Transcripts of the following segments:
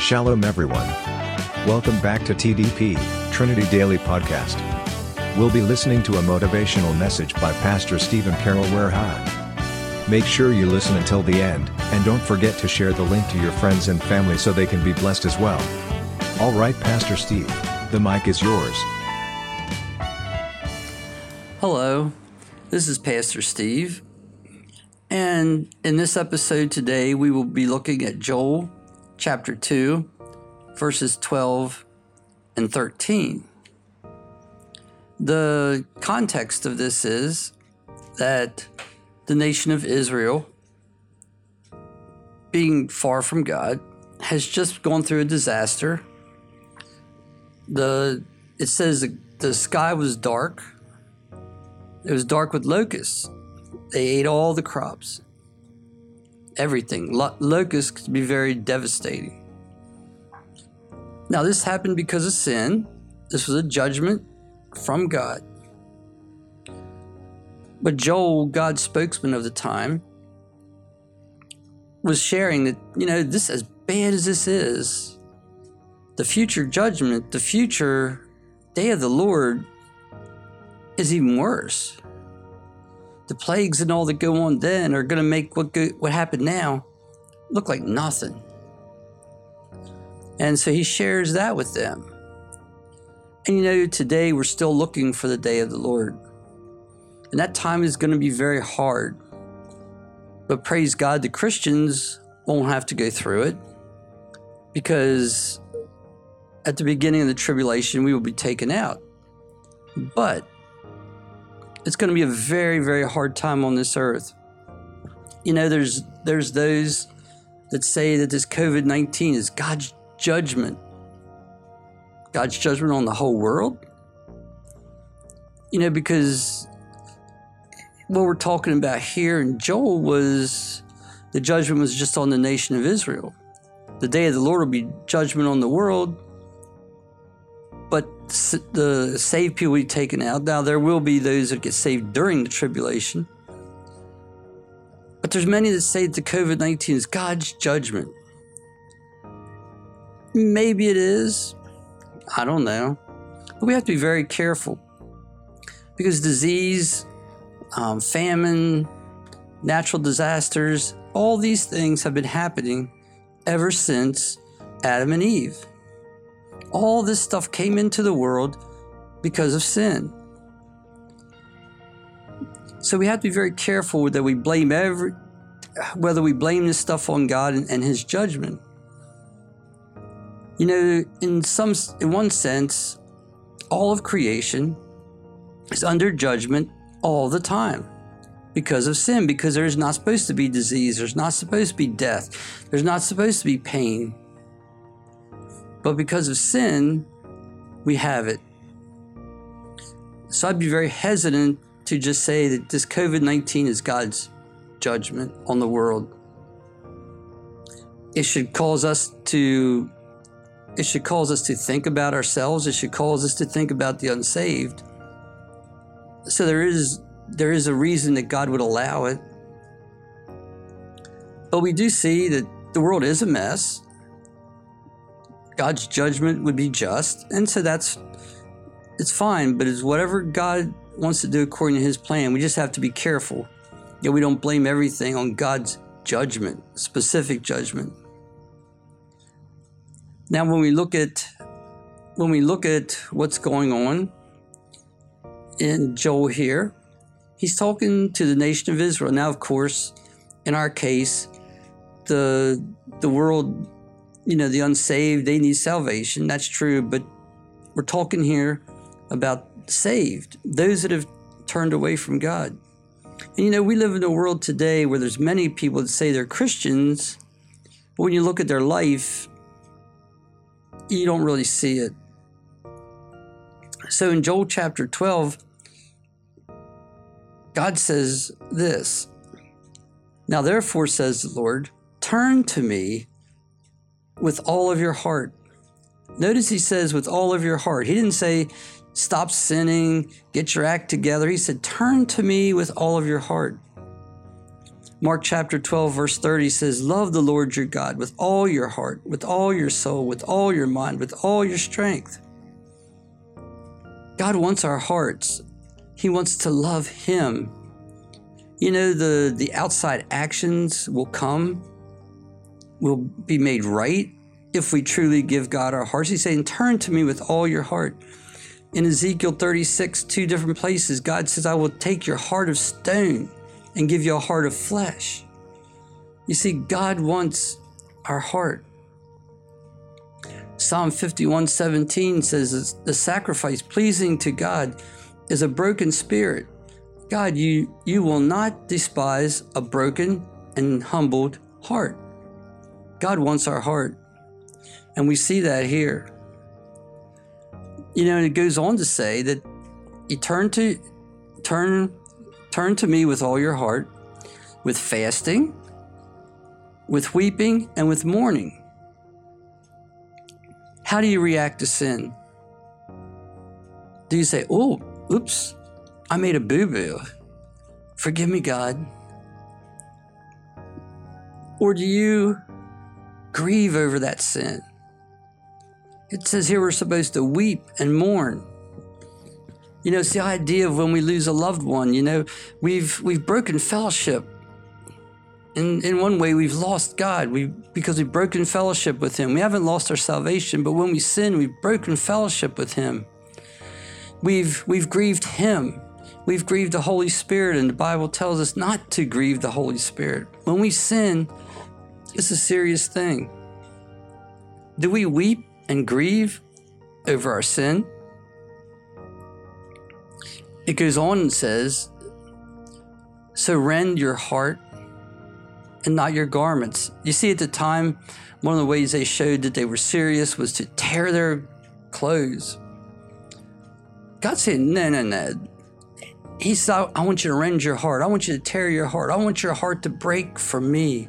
Shalom, everyone. Welcome back to TDP, Trinity Daily Podcast. We'll be listening to a motivational message by Pastor Stephen Carroll Werha. Make sure you listen until the end, and don't forget to share the link to your friends and family so they can be blessed as well. All right, Pastor Steve, the mic is yours. Hello, this is Pastor Steve. And in this episode today, we will be looking at Joel chapter 2, verses 12 and 13. The context of this is that the nation of Israel, being far from God, has just gone through a disaster. The it says the, the sky was dark. It was dark with locusts they ate all the crops, everything. Lo- locusts could be very devastating. Now, this happened because of sin. This was a judgment from God. But Joel, God's spokesman of the time, was sharing that, you know, this, as bad as this is, the future judgment, the future day of the Lord is even worse the plagues and all that go on then are going to make what go, what happened now look like nothing. And so he shares that with them. And you know, today we're still looking for the day of the Lord. And that time is going to be very hard. But praise God, the Christians won't have to go through it because at the beginning of the tribulation, we will be taken out. But it's going to be a very, very hard time on this earth. You know, there's there's those that say that this COVID nineteen is God's judgment. God's judgment on the whole world. You know, because what we're talking about here in Joel was the judgment was just on the nation of Israel. The day of the Lord will be judgment on the world but the saved people will be taken out. Now there will be those that get saved during the tribulation. But there's many that say that COVID 19 is God's judgment. Maybe it is. I don't know. But we have to be very careful because disease, um, famine, natural disasters, all these things have been happening ever since Adam and Eve. All this stuff came into the world because of sin. So we have to be very careful that we blame every, whether we blame this stuff on God and, and His judgment. You know, in some, in one sense, all of creation is under judgment all the time because of sin, because there is not supposed to be disease, there's not supposed to be death, there's not supposed to be pain. But because of sin, we have it. So I'd be very hesitant to just say that this COVID 19 is God's judgment on the world. It should cause us to it should cause us to think about ourselves. It should cause us to think about the unsaved. So there is there is a reason that God would allow it. But we do see that the world is a mess. God's judgment would be just. And so that's, it's fine, but it's whatever God wants to do according to his plan. We just have to be careful that we don't blame everything on God's judgment, specific judgment. Now, when we look at when we look at what's going on in Joel here, he's talking to the nation of Israel. Now, of course, in our case, the the world you know, the unsaved, they need salvation. That's true. But we're talking here about saved, those that have turned away from God. And you know, we live in a world today where there's many people that say they're Christians, but when you look at their life, you don't really see it. So in Joel chapter 12, God says this Now therefore, says the Lord, turn to me with all of your heart. Notice he says, with all of your heart. He didn't say, stop sinning, get your act together. He said, turn to me with all of your heart. Mark chapter 12, verse 30 says, Love the Lord your God with all your heart, with all your soul, with all your mind, with all your strength. God wants our hearts. He wants to love Him. You know, the, the outside actions will come, will be made right if we truly give God our hearts. He's saying, Turn to me with all your heart. In Ezekiel 36, two different places, God says, I will take your heart of stone and give you a heart of flesh. You see, God wants our heart. Psalm 51 17 says, The sacrifice pleasing to God is a broken spirit. God, you, you will not despise a broken and humbled heart. God wants our heart. And we see that here. You know, and it goes on to say that you turn to turn turn to me with all your heart, with fasting, with weeping, and with mourning. How do you react to sin? Do you say, oh, oops, I made a boo boo. Forgive me, God. Or do you grieve over that sin? It says here we're supposed to weep and mourn. You know, it's the idea of when we lose a loved one, you know, we've we've broken fellowship in, in one way, we've lost God we, because we've broken fellowship with Him. We haven't lost our salvation, but when we sin, we've broken fellowship with Him. We've, we've grieved Him. We've grieved the Holy Spirit, and the Bible tells us not to grieve the Holy Spirit. When we sin, it's a serious thing. Do we weep and grieve over our sin? It goes on and says, So rend your heart and not your garments. You see, at the time, one of the ways they showed that they were serious was to tear their clothes. God said, No, no, no. He said, I want you to rend your heart. I want you to tear your heart. I want your heart to break for me.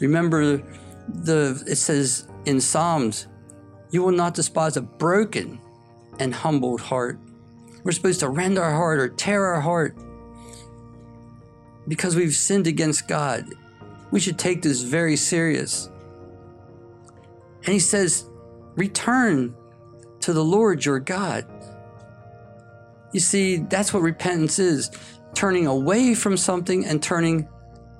Remember, the it says in Psalms, you will not despise a broken and humbled heart. We're supposed to rend our heart or tear our heart because we've sinned against God. We should take this very serious. And he says, Return to the Lord your God. You see, that's what repentance is turning away from something and turning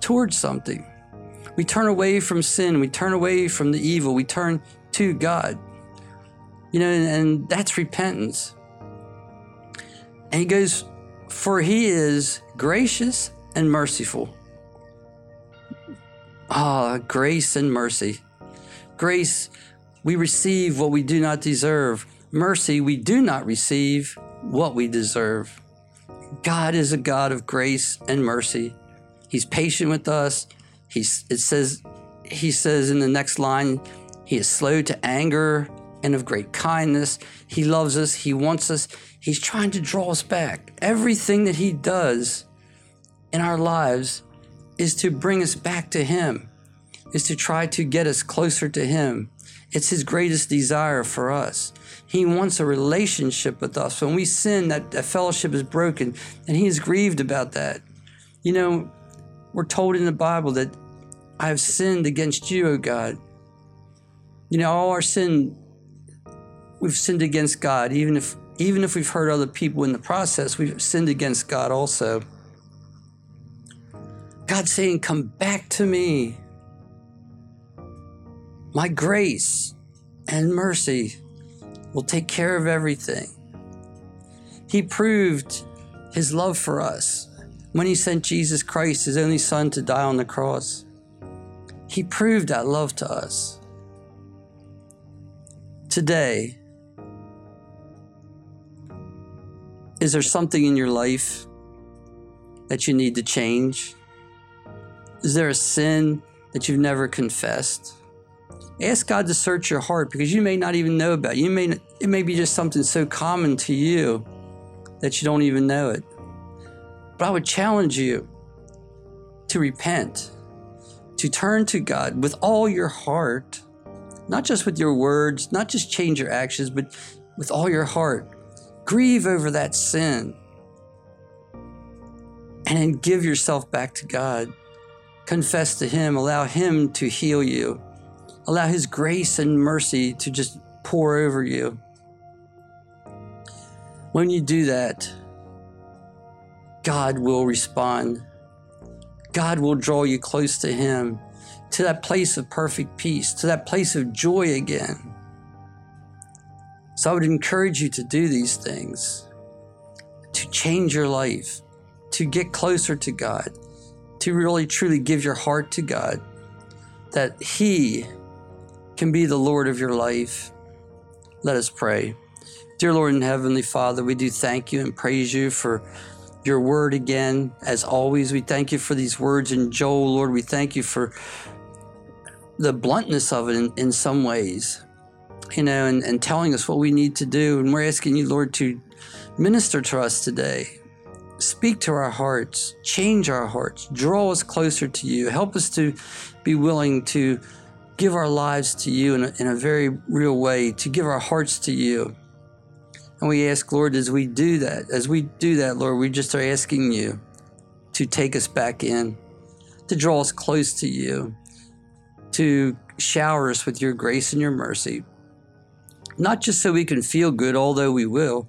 towards something. We turn away from sin, we turn away from the evil, we turn to God. You know, and, and that's repentance. And he goes, For he is gracious and merciful Ah, grace and mercy. Grace, we receive what we do not deserve. Mercy, we do not receive what we deserve. God is a God of grace and mercy. He's patient with us. He's, it says, he says in the next line, he is slow to anger and of great kindness. He loves us. He wants us. He's trying to draw us back. Everything that he does in our lives is to bring us back to Him, is to try to get us closer to Him. It's His greatest desire for us. He wants a relationship with us. When we sin, that, that fellowship is broken, and He is grieved about that. You know, we're told in the Bible that I have sinned against you, O God. You know, all our sin, we've sinned against God. Even if even if we've hurt other people in the process, we've sinned against God also. God saying, Come back to me. My grace and mercy will take care of everything. He proved his love for us when he sent Jesus Christ, his only son, to die on the cross. He proved that love to us. Today, is there something in your life that you need to change? Is there a sin that you've never confessed? Ask God to search your heart because you may not even know about it. You may it may be just something so common to you that you don't even know it. But I would challenge you to repent, to turn to God with all your heart, not just with your words, not just change your actions, but with all your heart. Grieve over that sin and then give yourself back to God confess to Him, allow Him to heal you, allow His grace and mercy to just pour over you. When you do that, God will respond. God will draw you close to Him, to that place of perfect peace, to that place of joy again. So I would encourage you to do these things, to change your life, to get closer to God, to really truly give your heart to God, that He can be the Lord of your life. Let us pray. Dear Lord and Heavenly Father, we do thank you and praise you for your word again. As always, we thank you for these words in Joel, Lord. We thank you for the bluntness of it in, in some ways, you know, and, and telling us what we need to do. And we're asking you, Lord, to minister to us today. Speak to our hearts, change our hearts, draw us closer to you. Help us to be willing to give our lives to you in a, in a very real way, to give our hearts to you. And we ask, Lord, as we do that, as we do that, Lord, we just are asking you to take us back in, to draw us close to you, to shower us with your grace and your mercy. Not just so we can feel good, although we will,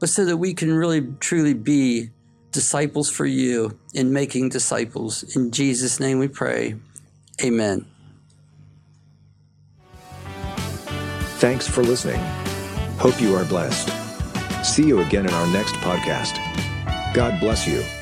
but so that we can really truly be disciples for you in making disciples. In Jesus' name we pray. Amen. Thanks for listening. Hope you are blessed. See you again in our next podcast. God bless you.